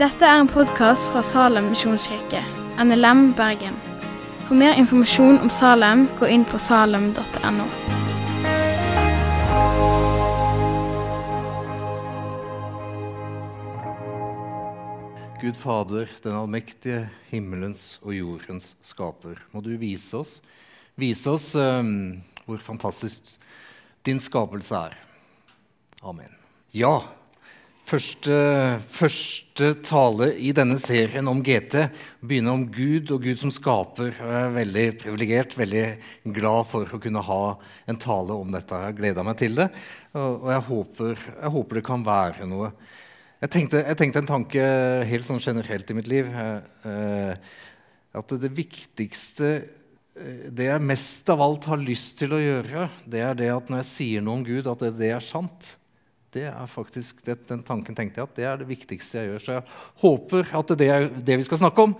Dette er en podkast fra Salem misjonskirke, NLM Bergen. For mer informasjon om Salem, gå inn på salem.no. Gud Fader, den allmektige himmelens og jordens skaper, må du vise oss, vise oss um, hvor fantastisk din skapelse er. Amen. Ja, første, første tale i denne serien om GT begynner om Gud og Gud som skaper. Jeg er veldig privilegert, veldig glad for å kunne ha en tale om dette. Jeg gleder meg til det, og jeg håper, jeg håper det kan være noe. Jeg tenkte, jeg tenkte, en tanke helt sånn generelt i mitt liv. Eh, at det viktigste eh, Det jeg mest av alt har lyst til å gjøre, det er det at når jeg sier noe om Gud, at det, det er sant. Det er faktisk, det, Den tanken tenkte jeg at det er det viktigste jeg gjør. Så jeg håper at det er det vi skal snakke om,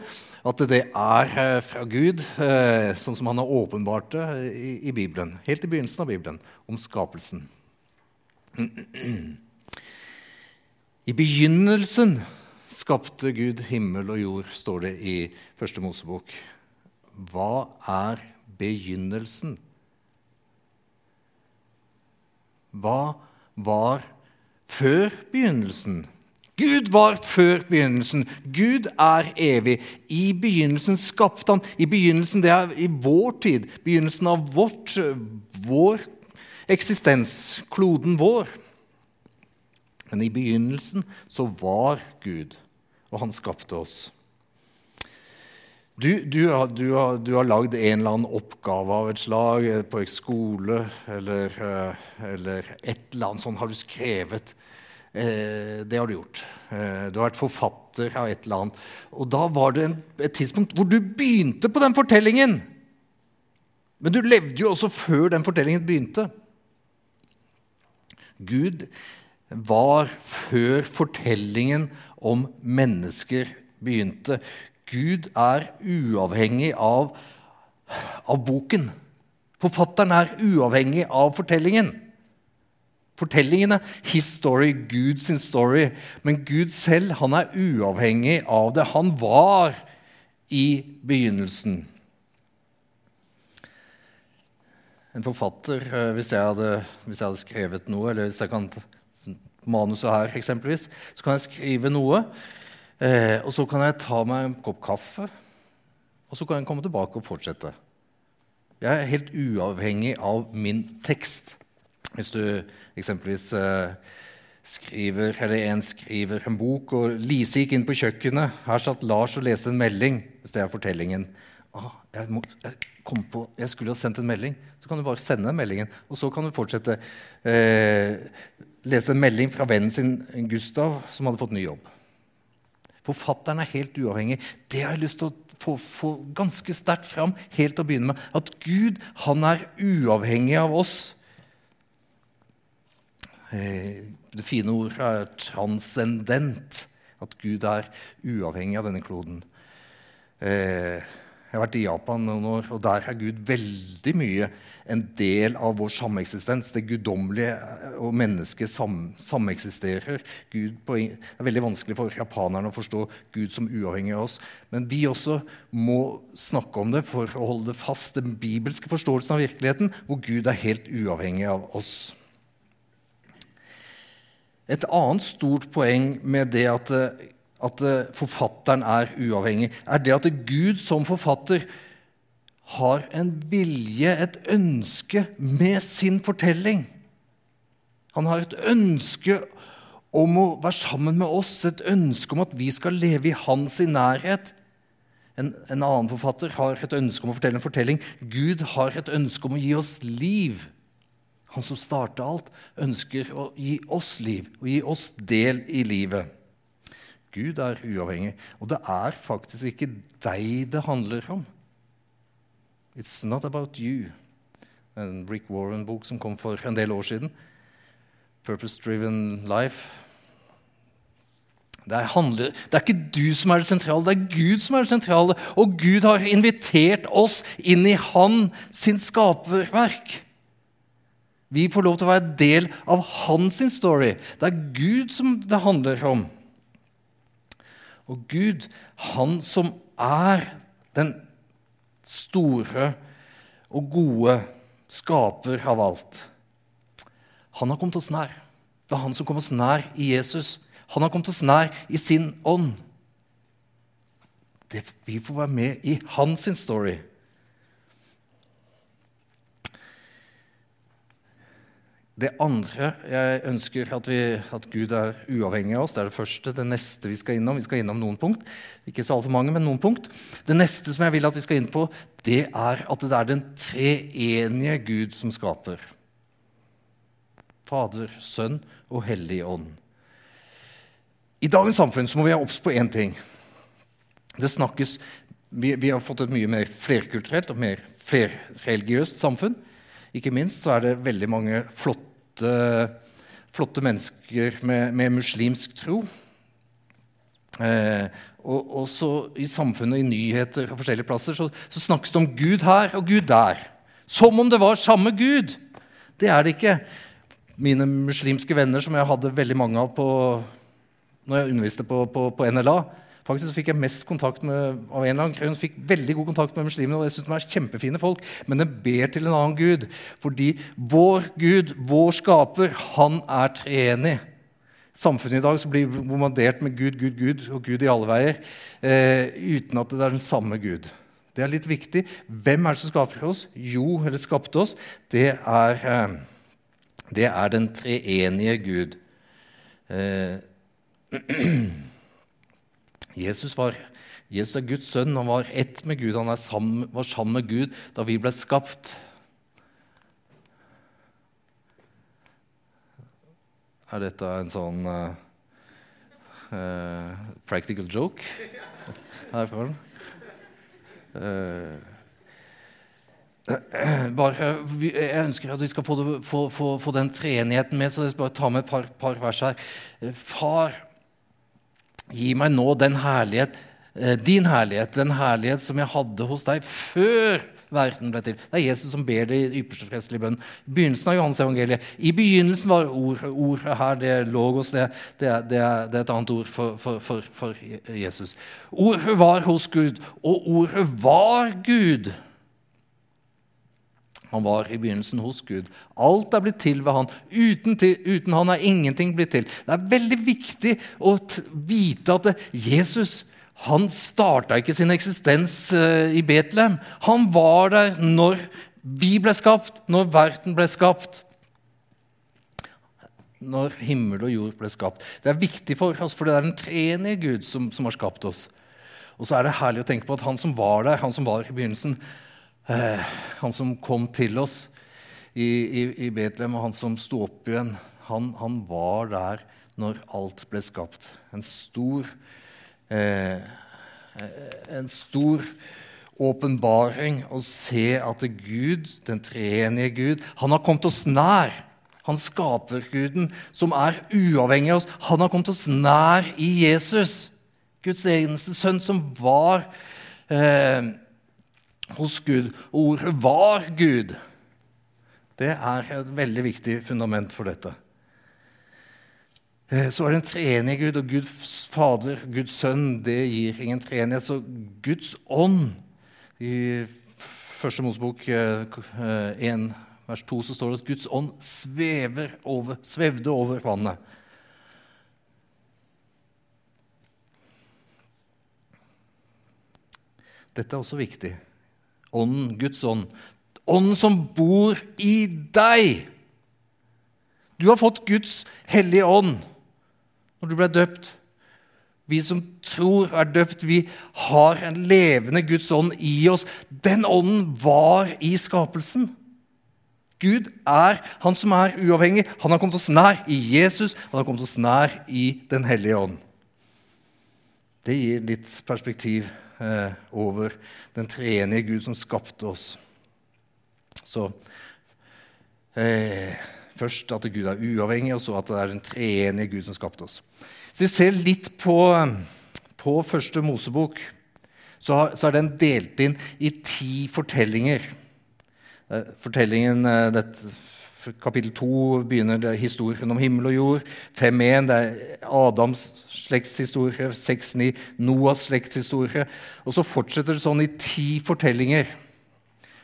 at det er eh, fra Gud, eh, sånn som han har åpenbart det i, Bibelen. Helt i begynnelsen av Bibelen, om skapelsen. I begynnelsen skapte Gud himmel og jord, står det i Første Mosebok. Hva er begynnelsen? Hva var før begynnelsen? Gud var før begynnelsen. Gud er evig. I begynnelsen skapte han. I begynnelsen, Det er i vår tid. Begynnelsen av vårt, vår eksistens. Kloden vår. Men i begynnelsen så var Gud, og han skapte oss. Du, du, har, du, har, du har lagd en eller annen oppgave av et slag eh, på en skole, eller, eh, eller et eller annet sånt har du skrevet. Eh, det har du gjort. Eh, du har vært forfatter av et eller annet. Og da var det en, et tidspunkt hvor du begynte på den fortellingen. Men du levde jo også før den fortellingen begynte. Gud var før fortellingen om mennesker begynte. Gud er uavhengig av, av boken. Forfatteren er uavhengig av fortellingen. Fortellingen er his story, Guds story. Men Gud selv han er uavhengig av det. Han var i begynnelsen. En forfatter, eh, hvis jeg hadde, hvis jeg hadde skrevet noe, eller hvis jeg kan manuset her, eksempelvis, så kan jeg skrive noe. Eh, og så kan jeg ta meg en kopp kaffe, og så kan jeg komme tilbake og fortsette. Jeg er helt uavhengig av min tekst. Hvis du eksempelvis eh, skriver, eller en skriver en bok, og Lise gikk inn på kjøkkenet. Her satt Lars og leste en melding, hvis det er fortellingen. Ah, jeg, må, jeg, på, jeg, skulle ha sendt en melding. Så kan du bare sende meldingen. Og så kan du fortsette. Eh, lese en melding fra vennen sin Gustav, som hadde fått ny jobb. Forfatteren er helt uavhengig. Det har jeg lyst til å få, få ganske sterkt fram helt til å begynne med. At Gud han er uavhengig av oss. Eh, det fine ordet er transcendent. At Gud er uavhengig av denne kloden. Eh, jeg har vært i Japan noen år, og der er Gud veldig mye en del av vår sameksistens. Det guddommelige og mennesket sam, sameksisterer. På, det er veldig vanskelig for japanerne å forstå Gud som uavhengig av oss. Men vi også må snakke om det for å holde fast den bibelske forståelsen av virkeligheten, hvor Gud er helt uavhengig av oss. Et annet stort poeng med det at at eh, forfatteren er uavhengig, er det at Gud som forfatter har en vilje, et ønske, med sin fortelling. Han har et ønske om å være sammen med oss, et ønske om at vi skal leve i hans i nærhet. En, en annen forfatter har et ønske om å fortelle en fortelling. Gud har et ønske om å gi oss liv. Han som starta alt, ønsker å gi oss liv og gi oss del i livet. Gud er uavhengig. Og det er faktisk ikke deg det handler om. It's not about you. En Rick Warren-bok som kom for en del år siden. Purpose Driven Life. Det, handler, det er ikke du som er det sentrale, det er Gud som er det sentrale. Og Gud har invitert oss inn i Han sin skaperverk. Vi får lov til å være del av hans story. Det er Gud som det handler om. Og Gud, han som er den store og gode skaper av alt, han har kommet oss nær. Det er han som kom oss nær i Jesus. Han har kommet oss nær i sin ånd. Det, vi får være med i hans story. Det andre jeg ønsker at, vi, at, Gud er uavhengig av oss, det er det første. Det neste vi skal innom. Vi skal innom noen punkt. Ikke så altfor mange, men noen punkt. Det neste som jeg vil at vi skal inn på, det er at det er den treenige Gud som skaper. Fader, Sønn og Hellig Ånd. I dagens samfunn så må vi ha obs på én ting. Det snakkes, vi, vi har fått et mye mer flerkulturelt og mer flerreligiøst samfunn. Ikke minst så er det veldig mange flotte flotte, flotte mennesker med, med, muslimsk tro. Eh, og også i samfunnet, i nyheter og forskjellige plasser, så, så, snakkes det om Gud her og Gud der. Som om det var samme Gud. Det er det ikke. Mine muslimske venner, som jeg hadde veldig mange av på, når jeg underviste på, på, på NLA, Faktisk så fikk jeg mest kontakt med av en eller annen grunn, fikk veldig god kontakt med muslimene. og jeg synes de er kjempefine folk, Men de ber til en annen gud. Fordi vår Gud, vår skaper, han er treenig. Samfunnet i dag så blir bombardert med Gud, Gud, Gud og Gud i alle veier. Eh, uten at det er den samme Gud. Det er litt viktig. Hvem er det som skaper oss? Jo, eller skapte oss, det er, eh, det er den treenige Gud. Eh, Jesus var, Jesus er Guds sønn. Han var ett med Gud. Han sammen, var sammen med Gud da vi ble skapt. Er dette en sånn uh, uh, practical joke herfra? Uh, bare, jeg ønsker at vi skal få, få, få, få den treenigheten med, så jeg skal bare ta med et par, par vers her. Far Gi meg nå den herlighet, eh, din herlighet, den herlighet som jeg hadde hos deg før verden ble til. Det er Jesus som ber det i ypperste prestelige bønn. I Begynnelsen av Johannes evangeliet. I begynnelsen var ordet. ord her, det logos, det, det, det, det er et annet ord for, for, for, for Jesus. Ordet var hos Gud, og ordet var Gud. Han var i begynnelsen hos Gud. Alt er blitt til ved han. Uten, til, uten han er ingenting blitt til. Det er veldig viktig å vite at Jesus han starta ikke sin eksistens uh, i Betlehem. Han var der når vi ble skapt, når verden ble skapt. Når himmel og jord ble skapt. Det er viktig for oss, for det er den treenige Gud som, som har skapt oss. Og så er det herlig å tenke på at han som var der, han som var i begynnelsen, han som kom til oss i, i, i Betlehem, og han som sto opp igjen, han, han, var der når alt ble skapt. En stor eh, En stor åpenbaring å se at Gud, den treenige Gud, han har kommet oss nær. Han skaper Guden, som er uavhengig av oss. Han har kommet oss nær i Jesus, Guds eneste sønn, som var eh, hos Gud. Ordet var Gud. Det er et veldig viktig fundament for dette. Eh, så er det en treenig Gud, og Guds Fader, Guds Sønn, det gir ingen treenighet. Så Guds ånd I første Mosebok 1, eh, vers 2 så står det at Guds ånd svever over, svevde over vannet. Dette er også viktig. Ånden, Guds ånd. Ånden som bor i deg. Du har fått Guds hellige ånd når du ble døpt. Vi som tror er døpt, vi har en levende Guds ånd i oss. Den ånden var i skapelsen. Gud er han som er uavhengig. Han har kommet oss nær i Jesus, han har kommet oss nær i Den hellige ånd. Det gir litt perspektiv eh, over den treenige Gud som skapte oss. Så eh, Først at Gud er uavhengig, og så at det er den treenige Gud som skapte oss. Så vi ser litt på, på første Mosebok. Så, så, er den delt inn i ti fortellinger. Eh, fortellingen, eh, dette, Kapittel 2 begynner det historien om himmel og jord. 5.1 det er Adams slektshistorie. 6.9 Noahs slektshistorie. Og så fortsetter det sånn i ti fortellinger.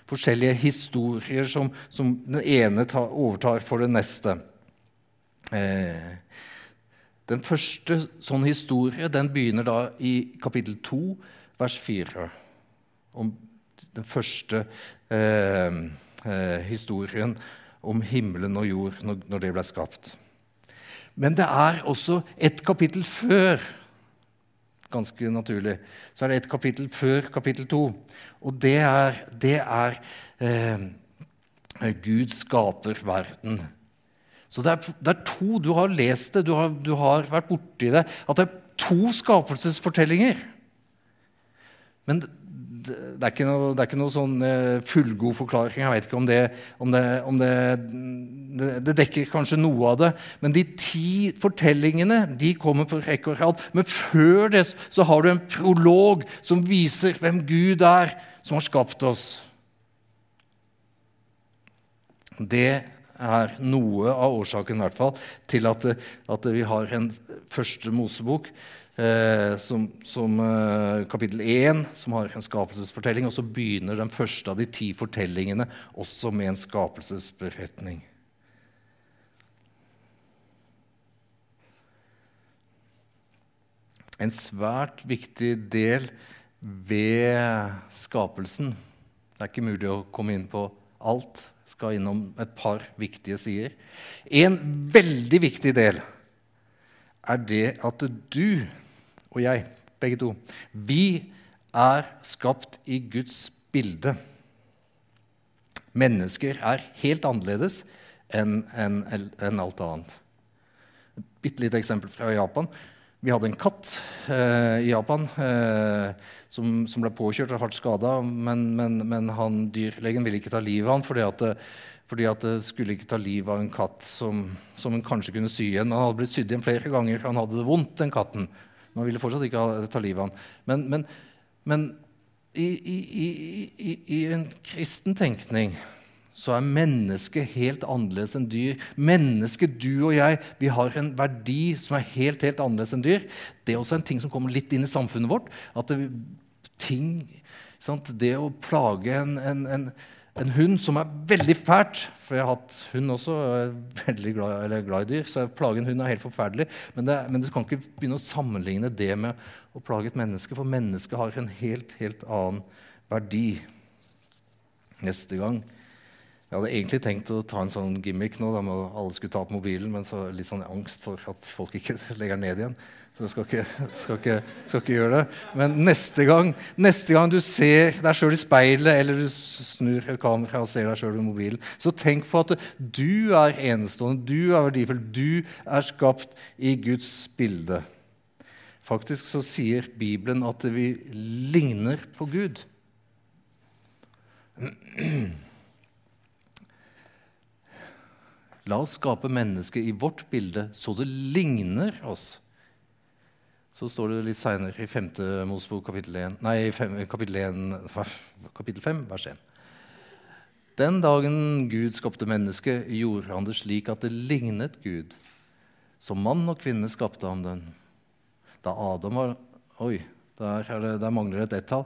Forskjellige historier som, som den ene tar, overtar for den neste. Eh, den første sånn historie den begynner da i kapittel 2, vers 4. Om den første eh, eh, historien om himmelen og jord når, når det ble skapt. Men det er også et kapittel før. Ganske naturlig. Så er det et kapittel før kapittel to. Og det er, det er eh, Gud skaper verden. Så det er, det er, to Du har lest det, du har, du har vært borti det. At det er to skapelsesfortellinger. Men det er ikke noe, er ikke noe sånn eh, fullgod forklaring. Jeg vet ikke om det, om det, om det, dekker kanskje noe av det. Men de ti fortellingene de kommer på rekke og rad. Men før det så har du en prolog som viser hvem Gud er, som har skapt oss. Det er noe av årsaken i hvert fall, til at, at vi har en første Mosebok eh, som, som eh, kapittel 1, som har en skapelsesfortelling. Og så begynner den første av de ti fortellingene også med en skapelsesberetning. En svært viktig del ved skapelsen Det er ikke mulig å komme inn på alt. Skal innom et par viktige sider. En veldig viktig del er det at du og jeg, begge to, vi er skapt i Guds bilde. Mennesker er helt annerledes enn en, en alt annet. Et bitte lite eksempel fra Japan. Vi hadde en katt eh, i Japan eh, som, som, ble påkjørt og hardt skada. Men, men, men han, dyrlegen ville ikke ta livet av han fordi at, fordi at det skulle ikke ta livet av en katt som, som en kanskje kunne sy igjen. Han hadde blitt sydd igjen flere ganger. Han hadde det vondt, den katten. Man ville fortsatt ikke ta livet av ham. Men, men, men i, i, i, i, en kristen tenkning så er mennesket helt annerledes enn dyr. Mennesket, du og jeg, vi har en verdi som er helt helt annerledes enn dyr. Det er også en ting som kommer litt inn i samfunnet vårt. at det, ting, sant? Det å plage en, en, en en hund som er veldig fælt. For jeg har hatt hund også. Jeg er veldig glad, glad i dyr, så å plage en hund er helt forferdelig. Men det, men det kan ikke begynne å sammenligne det med å plage et menneske, for mennesket har en helt, helt annen verdi. Neste gang Jeg hadde egentlig tenkt å ta en sånn gimmick nå, da alle skulle ta opp mobilen, men så litt sånn angst for at folk ikke legger den ned igjen. Så jeg skal ikke, skal, ikke, skal ikke, gjøre det. Men neste gang, neste gang du ser deg sjøl i speilet, eller du snur et kamera og ser deg sjøl i mobilen, så tenk på at du er enestående, du er verdifull, du er skapt i Guds bilde. Faktisk så sier Bibelen at vi ligner på Gud. La oss skape mennesket i vårt bilde så det ligner oss så står det litt seinere i 5. Mosebok kapittel 1, nei, 5, kapittel, 1, kapittel 5, vers 1. Den dagen Gud skapte mennesket, gjorde han det slik at det lignet Gud. Som mann og kvinne skapte han den. Da Adam var Oi, der, det, der mangler et ett-tall.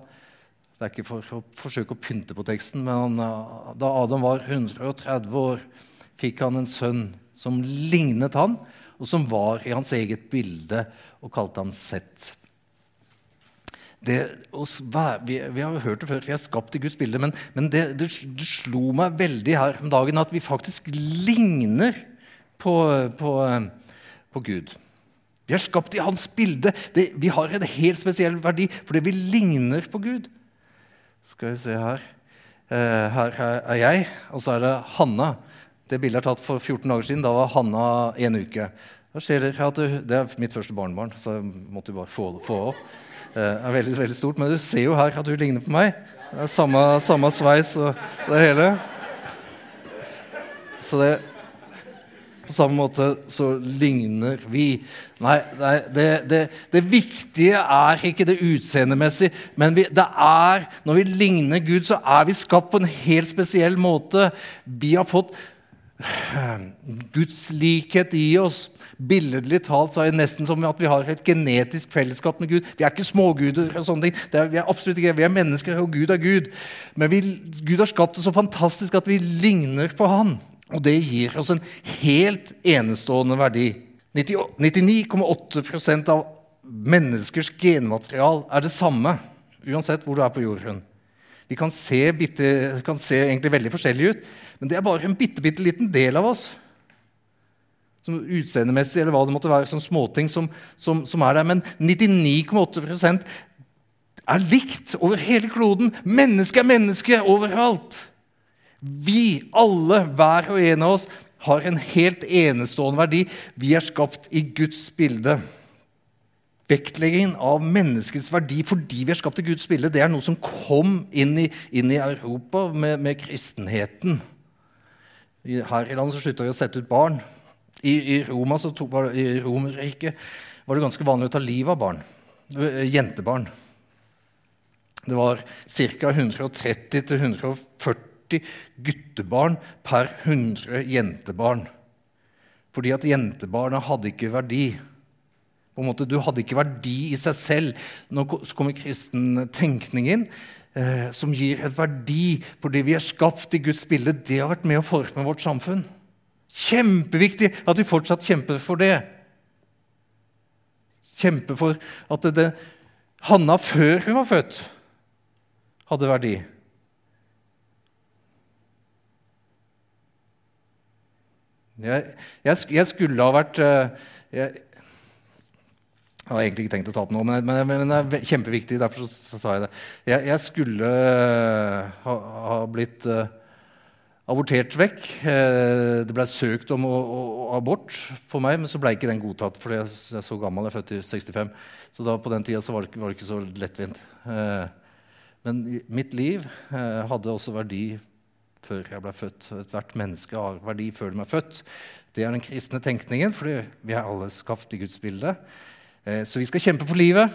Det er ikke for å forsøke å pynte på teksten, men han, da Adam var 130 år, fikk han en sønn som lignet han, og som var i hans eget bilde, og kalte ham Sett. Det, vi, vi, har hørt det før, vi er skapt i Guds bilde, men, men det, det, det, slo meg veldig her om dagen at vi faktisk ligner på, på, på Gud. Vi er skapt i hans bilde. Vi har en helt spesiell verdi fordi vi ligner på Gud. Skal vi se her. Eh, her er jeg, og så er det Hanna. Det bildet er tatt for 14 dager siden. Da var Hanna en uke. At Det er mitt første barnebarn, så jeg måtte bare få, få opp. Det er veldig, veldig stort, Men du ser jo her at hun ligner på meg. Det er Samme, samme sveis og det hele. Så det På samme måte så ligner vi. Nei, det, det, det viktige er ikke det utseendemessige, men vi, det er når vi ligner Gud, så er vi skapt på en helt spesiell måte. Vi har fått Guds likhet i oss. Billedlig talt så er det nesten som at vi har et genetisk fellesskap med Gud. Vi er ikke småguder. og sånne ting. Er, vi er absolutt ikke, vi er mennesker, og Gud er Gud. Men vi, Gud har skapt det så fantastisk at vi ligner på Han. Og det gir oss en helt enestående verdi. 99,8% av menneskers genmaterial er det samme, uansett hvor du er på jorden. Vi kan se, bitte, kan se egentlig veldig forskjellige ut, men det er bare en bitte, bitte liten del av oss. Som Utseendemessig eller hva det måtte være, sånn småting som, som, som er der. Men 99,8% er likt over hele kloden. Menneske er menneske overalt. Vi alle, hver og en av oss, har en helt enestående verdi. Vi er skapt i Guds bilde. Vektleggingen av menneskets verdi fordi vi er skapt i Guds bilde, det er noe som kom inn i, inn i Europa med, med, kristenheten. Her i landet så slutta vi å sette ut barn. I, i Roma, så tok, i Romerriket var det ganske vanlig å ta livet av barn. Eh, jentebarn. Det var ca. 130-140 guttebarn per 100 jentebarn. Fordi at jentebarna hadde ikke verdi. På en måte, Du hadde ikke verdi i seg selv. Nå kommer kristen tenkning inn, eh, som gir et verdi fordi vi er skapt i Guds bilde. Det har vært med å forme vårt samfunn. Kjempeviktig at vi fortsatt kjemper for det. Kjemper for at det, det, Hanna før hun var født, hadde verdi. Jeg, jeg, jeg skulle ha vært eh, jeg, jeg har egentlig ikke tenkt å ta opp noe, men, men, men, det er kjempeviktig. Derfor så sa jeg det. Jeg, jeg skulle uh, ha, ha, blitt uh, abortert vekk. Uh, det ble søkt om å, å, abort for meg, men så ble ikke den godtatt. For jeg, er så gammel, jeg er født i 65, så da, på den tida var det, var det, ikke så lettvint. men mitt liv hadde også verdi før jeg ble født. Ethvert menneske har verdi før de er født. Det er den kristne tenkningen, for vi er alle skapt i Guds bilde. Eh, så vi skal kjempe for livet,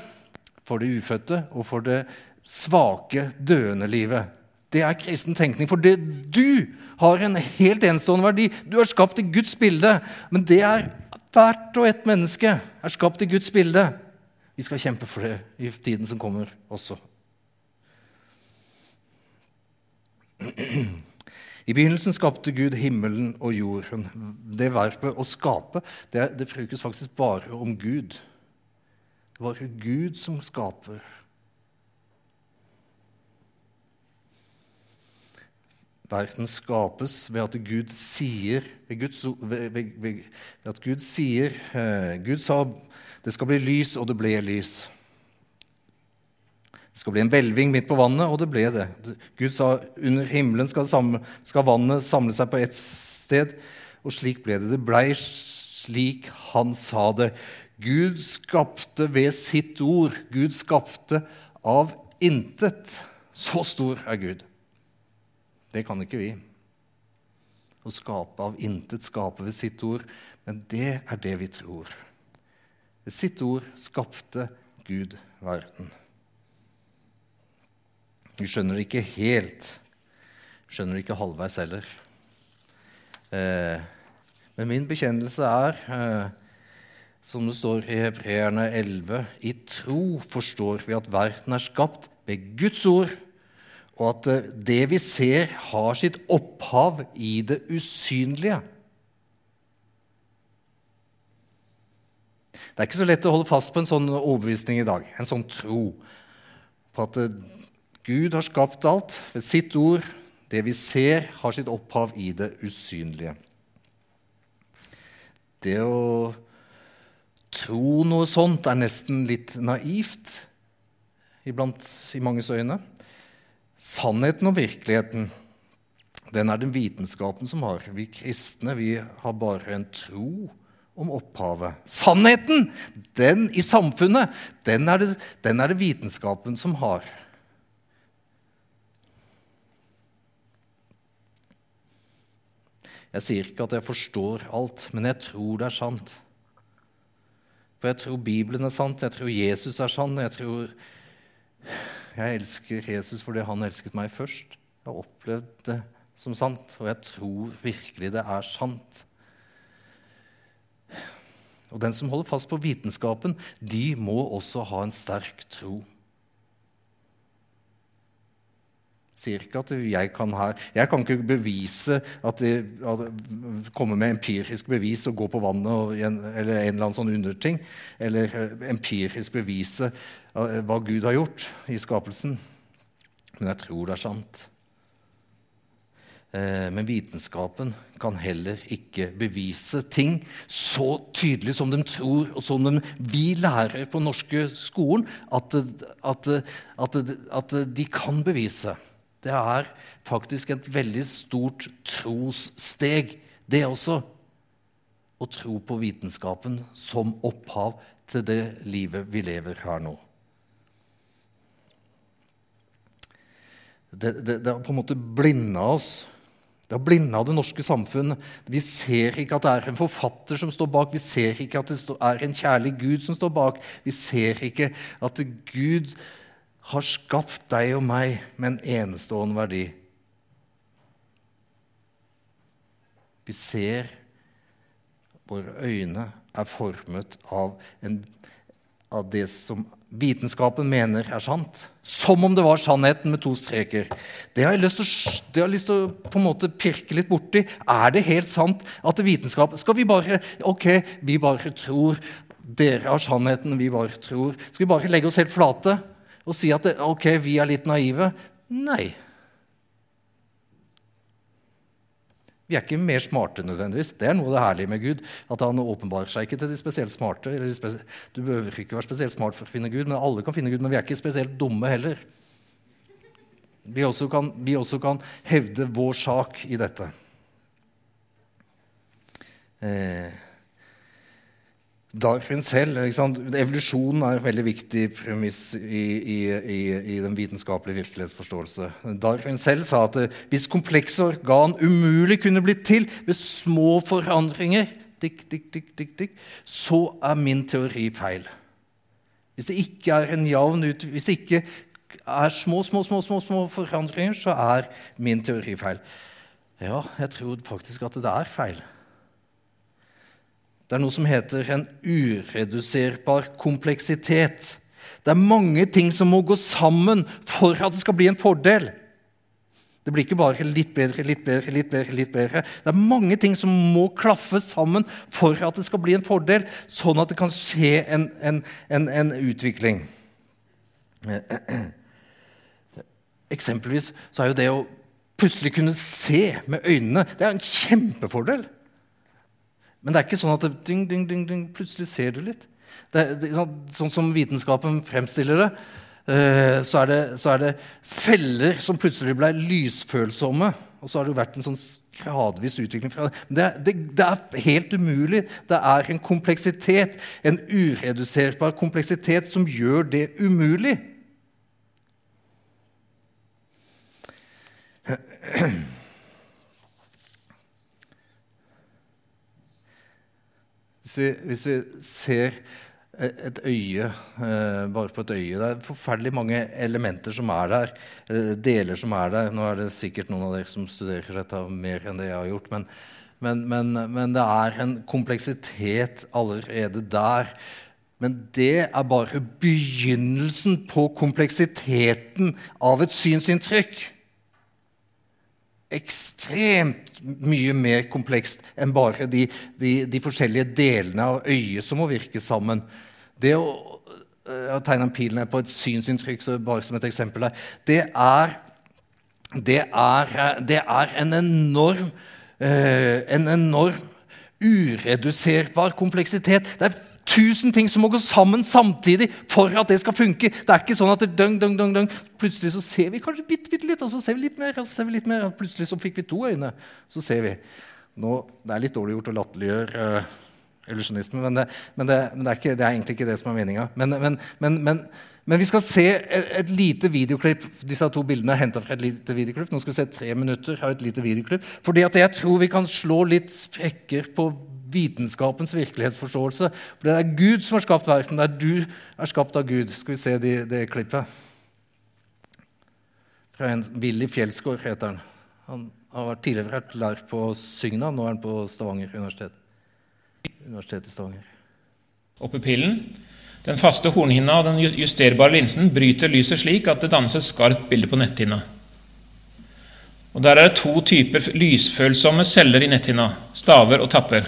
for det ufødte og for det svake, døende livet. Det er kristen tenkning. For det, du har en helt enestående verdi. Du er skapt i Guds bilde. Men det er hvert og ett menneske er skapt i Guds bilde. Vi skal kjempe for det i tiden som kommer også. I begynnelsen skapte Gud himmelen og jorden. Det verpet å skape det, det brukes faktisk bare om Gud. Det var Gud som skaper. Verden skapes ved at Gud sier ved, Guds, ved, ved, ved at Gud sier eh, Gud sa det skal bli lys, og det ble lys. Det skal bli en hvelving midt på vannet, og det ble det. Gud sa under himmelen skal, samle, skal vannet samle seg på ett sted, og slik ble det. Det blei slik han sa det. Gud skapte ved sitt ord. Gud skapte av intet. Så stor er Gud. Det kan ikke vi. Å skape av intet, skape ved sitt ord. Men det er det vi tror. Ved sitt ord skapte Gud verden. Vi skjønner det ikke helt. Skjønner det ikke halvveis heller. Eh, men min bekjennelse er eh, som det står i Hebreerne 11, i tro forstår vi at verden er skapt ved Guds ord, og at det vi ser, har sitt opphav i det usynlige. Det er ikke så lett å holde fast på en sånn overbevisning i dag, en sånn tro på at Gud har skapt alt ved sitt ord. Det vi ser, har sitt opphav i det usynlige. Det å tro noe sånt er nesten litt naivt iblant i manges øyne. Sannheten og virkeligheten den er den vitenskapen som har. Vi kristne vi har bare en tro om opphavet. Sannheten den i samfunnet, den er, det, den er det vitenskapen som har. Jeg sier ikke at jeg forstår alt, men jeg tror det er sant. For jeg tror Bibelen er sant, jeg tror Jesus er sann. Jeg tror jeg elsker Jesus fordi han elsket meg først. Jeg har opplevd det som sant, og jeg tror virkelig det er sant. Og den som holder fast på vitenskapen, de må også ha en sterk tro. Sier ikke at jeg kan her Jeg kan ikke bevise at det, at komme med empirisk bevis og gå på vannet og, eller en eller annen sånn underting. Eller eh, empirisk bevise eh, hva Gud har gjort i skapelsen. Men jeg tror det er sant. Eh, men vitenskapen kan heller ikke bevise ting så tydelig som de tror, og som de, vi lærer på norske skolen, at, at, at, at de kan bevise. Det er faktisk et veldig stort trossteg, det også. Å tro på vitenskapen som opphav til det livet vi lever her nå. Det, det, det har på en måte blinda oss. Det har blinda det norske samfunnet. Vi ser ikke at det er en forfatter som står bak. Vi ser ikke at det er en kjærlig Gud som står bak. Vi ser ikke at Gud har skapt deg og meg med en enestående verdi. Vi ser Våre øyne er formet av, en, av det som vitenskapen mener er sant. Som om det var sannheten med to streker. Det har jeg lyst til, å, har lyst til å på en måte pirke litt borti. Er det helt sant at vitenskap Skal vi bare Ok, vi bare tror. Dere har sannheten, vi bare tror. Skal vi bare legge oss helt flate? Og si at ok, vi er litt naive. Nei. Vi er ikke mer smarte nødvendigvis. Det er noe av det herlige med Gud. At han åpenbarer seg ikke til de spesielt smarte. du behøver ikke være spesielt smart for å finne Gud, men alle kan finne Gud. Men vi er ikke spesielt dumme heller. Vi også kan, vi også kan hevde vår sak i dette. Eh. Darwin selv Evolusjonen er en veldig viktig premiss i, i, i, i, den vitenskapelige virkelighetsforståelse. Darwin selv sa at eh, hvis komplekse organ umulig kunne blitt til ved små forandringer, dik, dik, dik, så er min teori feil. Hvis det ikke er en jevn ut, hvis det ikke er små, små, små, små, små forandringer, så er min teori feil. Ja, jeg tror faktisk at det er feil. Det er noe som heter en ureduserbar kompleksitet. Det er mange ting som må gå sammen for at det skal bli en fordel. Det blir ikke bare litt bedre, litt bedre, litt bedre. litt bedre. Det er mange ting som må klaffe sammen for at det skal bli en fordel, sånn at det kan skje en, en, en, en utvikling. Eksempelvis så er jo det å plutselig kunne se med øynene det er en kjempefordel. Men det er ikke sånn at det, ding, ding, ding, plutselig ser du litt. Det, det, sånn som vitenskapen fremstiller det, eh, så er det, så er det celler som plutselig ble lysfølsomme. Og så har det vært en sånn gradvis utvikling fra det. Det, det er helt umulig. Det er en kompleksitet, en ureduserbar kompleksitet, som gjør det umulig. Hvis vi, hvis vi ser et øye, eh, bare på et øye Det er forferdelig mange elementer som er der, deler som er der. Nå er det sikkert noen av dere som studerer dette mer enn det jeg har gjort. Men, men, men, men det er en kompleksitet allerede der. Men det er bare begynnelsen på kompleksiteten av et synsinntrykk ekstremt mye mer komplekst enn bare de, de, de forskjellige delene av øyet som må virke sammen. Det å, jeg å tegne en pil på et synsinntrykk bare som et eksempel der, det er, det er, det er en enorm eh, en enorm ureduserbar kompleksitet. Det er tusen ting som må gå sammen samtidig for at det skal funke. Det er ikke sånn at det døng, døng, døng, døng. plutselig så ser vi kanskje bitte, bitte litt, og så ser vi litt mer, og så ser vi litt mer, og plutselig så fikk vi to øyne. Så ser vi. Nå, det er litt dårlig gjort å latterliggjøre uh, illusjonisme, men, det, men, det, men er ikke, det, er egentlig ikke det som er meninga. Men, men, vi skal se et, et, lite videoklipp. Disse to bildene er henta fra et lite videoklipp. Nå skal vi se tre minutter av et lite videoklipp. Fordi at jeg tror vi kan slå litt sprekker på vitenskapens virkelighetsforståelse. For det er Gud som har skapt verden. Det er du er skapt av Gud. Skal vi se det, det klippet? Fra en Willy Fjelsgaard heter han. han. har tidligere vært lært på Sygna, nå er han på Stavanger universitet. Universitetet i Stavanger. Og pupillen, Den faste hornhinna og den justerbare linsen bryter lyset slik at det dannes et skarpt bilde på netthinna. Og Der er det to typer lysfølsomme celler i netthinna, staver og tapper.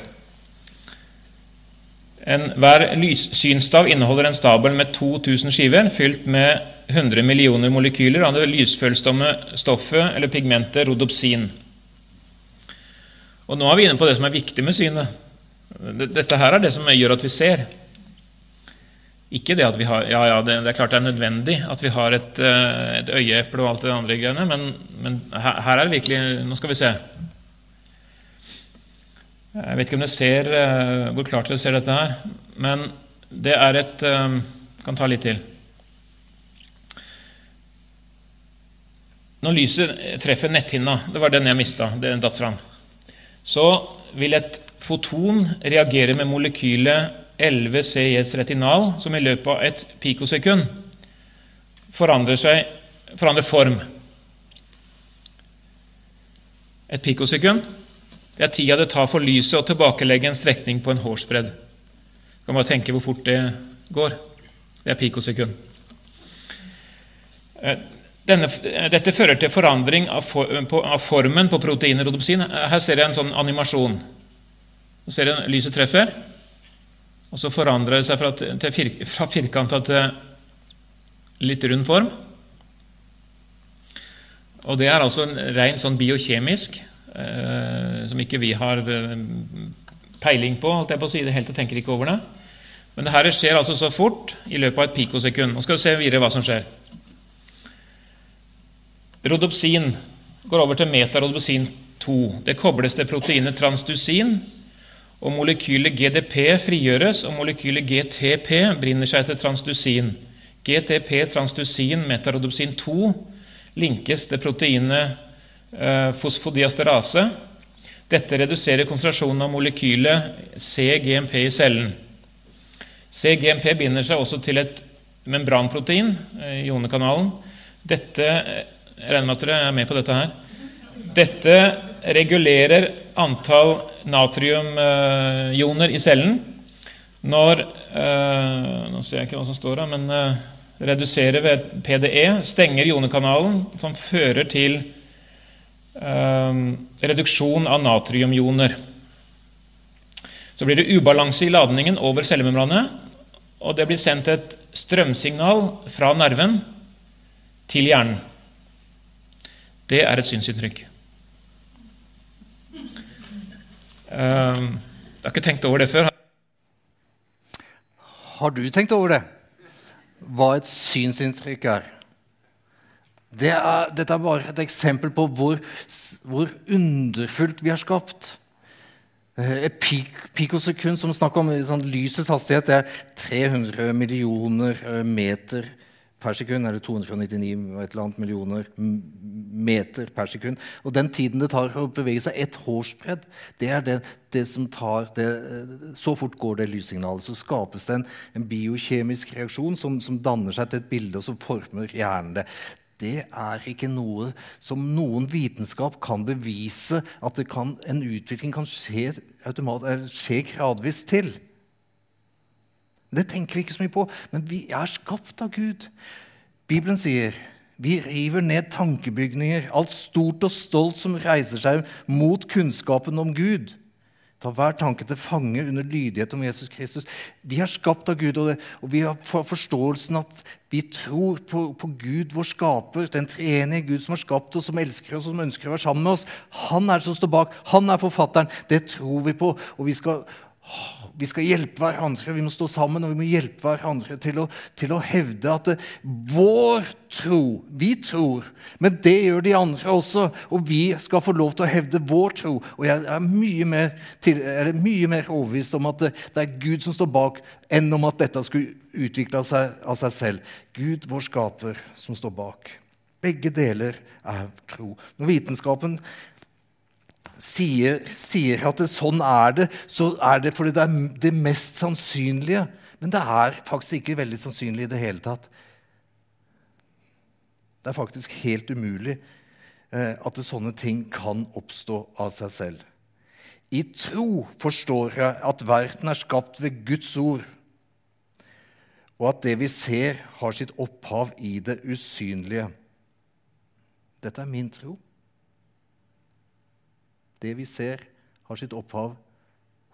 En, hver lyssynsstav inneholder en stabel med 2000 skiver fylt med 100 millioner molekyler av det lysfølsomme stoffet eller pigmentet rodopsin. Og Nå er vi inne på det som er viktig med synet. Dette her er det som gjør at vi ser. Ikke det at vi har Ja, ja, det, det, er klart det er nødvendig at vi har et, eh, et øyeeple og alt det andre greiene, men, men her, her, er det virkelig Nå skal vi se. Jeg vet ikke om dere ser eh, hvor klart dere ser dette her, men det er et eh, kan ta litt til. Når lyset treffer netthinna, det var den jeg mista, den datt fram, så vil et foton reagere med molekylet 11 CIS retinal, som i løpet av et pikosekund forandrer, seg, forandrer form. Et pikosekund det er tida det tar for lyset å tilbakelegge en strekning på en hårsbredd. Du kan bare tenke hvor fort det går. Det er pikosekund. Eh, denne, dette fører til forandring av, for, på, av formen på proteinet rodopsin. Her ser jeg en sånn animasjon. Ser jeg lyset treffer. Og så forandrer det seg fra, til fra firkanta til litt rund form. Og det er altså rent sånn biokjemisk, eh, som ikke vi har eh, peiling på. holdt jeg på å si det helt og tenker ikke over det. Men det her skjer altså så fort i løpet av et pikosekund. Nå skal vi se videre hva som skjer. Rodopsin går over til metarodopsin 2. Det kobles til proteinet transdusin og molekylet GDP frigjøres, og molekylet GTP brinner seg til transdusin. GTP, transdusin, metarodopsin 2 linkes til proteinet eh, fosfodiesterase. Dette reduserer konsentrasjonen av molekylet CGMP i cellen. CGMP binder seg også til et membranprotein eh, ionekanalen. Dette, eh, Jeg regner med at dere er med på dette her. Dette regulerer antall natriumioner i cellen når eh, Nå ser jeg ikke hva som står her, men eh, reduserer ved PDE, stenger ionekanalen, som fører til eh, reduksjon av natriumioner. Så blir det ubalanse i ladningen over cellemembranet, og det blir sendt et strømsignal fra nerven til hjernen. Det er et synsinntrykk. Ehm, jeg har ikke tenkt over det før. Har du tenkt over det? Hva et synsinntrykk er? Det er dette er bare et eksempel på hvor, hvor underfullt vi er skapt. Eh, et pik, pikosekund som snakker om sånn, lysets hastighet, det er 300 millioner eh, meter per sekund, eller 299 et eller annet millioner meter per sekund. Og den tiden det tar å bevege seg et hårsbredd, det er det, det som tar det, Så fort går det lyssignalet. Så skapes det en, en biokjemisk reaksjon som, som, danner seg til et bilde, og så former hjernen det. Det er ikke noe som noen vitenskap kan bevise at kan, en utvikling kan skje, skje gradvis til. Det tenker vi ikke så mye på, men vi er skapt av Gud. Bibelen sier vi river ned tankebygninger, alt stort og stolt som reiser seg mot kunnskapen om Gud. Ta hver tanke til fange under lydighet om Jesus Kristus. Vi er skapt av Gud, og, det, og vi har forståelsen at vi tror på, på, Gud, vår skaper, den treenige Gud som har skapt oss, som elsker oss og som ønsker å være sammen med oss. Han er det som står bak. Han er forfatteren. Det tror vi på. Og vi skal vi skal hjelpe hverandre, vi må stå sammen og vi må hjelpe hverandre til å, til å hevde at det, vår tro Vi tror, men det gjør de andre også. Og vi skal få lov til å hevde vår tro. Og jeg er mye mer, til, er mye mer overbevist om at det, det, er Gud som står bak, enn om at dette skulle utvikle seg av seg selv. Gud, vår skaper, som står bak. Begge deler er tro. Når vitenskapen sier, sier at det, sånn er det, så er det fordi det er det mest sannsynlige. Men det er faktisk ikke veldig sannsynlig i det hele tatt. Det er faktisk helt umulig. eh, at sånne ting kan oppstå av seg selv. I tro forstår jeg at verden er skapt ved Guds ord, og at det vi ser, har sitt opphav i det usynlige. Dette er min tro. Det vi ser, har sitt opphav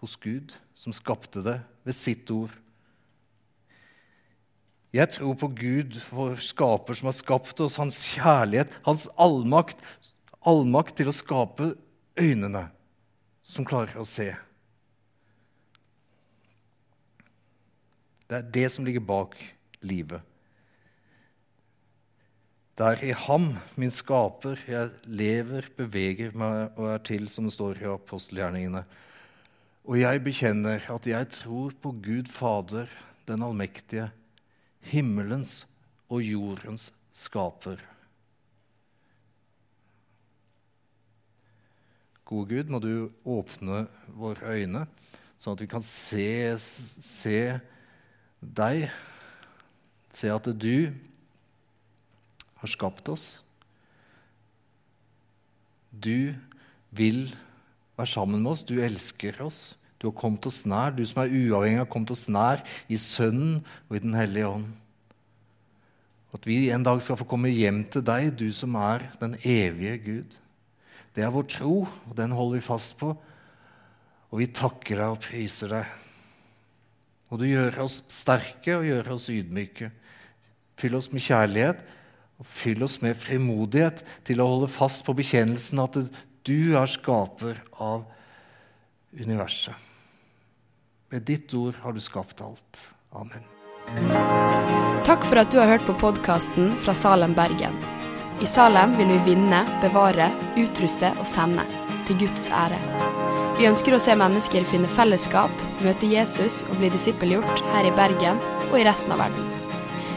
hos Gud, som skapte det ved sitt ord. Jeg tror på Gud, vår skaper, som har skapt oss, hans kjærlighet, hans allmakt, allmakt til å skape øynene som klarer å se. Det er det som ligger bak livet. Det er i ham, min skaper, jeg lever, beveger meg og er til, som det står i apostelgjerningene. Og jeg bekjenner at jeg tror på Gud Fader, den allmektige, himmelens og jordens skaper. Gode Gud, må du åpne våre øyne, sånn at vi kan se, se deg, se at det er du har skapt oss. Du vil være sammen med oss, du elsker oss. Du har kommet oss nær, du som er uavhengig, har kommet oss nær i Sønnen og i Den hellige ånd. At vi en dag skal få komme hjem til deg, du som er den evige Gud. Det er vår tro, og den holder vi fast på. Og vi takker deg og priser deg. Og du gjør oss sterke og gjør oss ydmyke. Fyll oss med kjærlighet og fyll oss med frimodighet til å holde fast på bekjennelsen at du er skaper av universet. Med ditt ord har du skapt alt. Amen. Takk for at du har hørt på podkasten fra Salem, Bergen. I Salem vil vi vinne, bevare, utruste og sende, til Guds ære. Vi ønsker å se mennesker finne fellesskap, møte Jesus og bli disippelgjort her i Bergen og i resten av verden.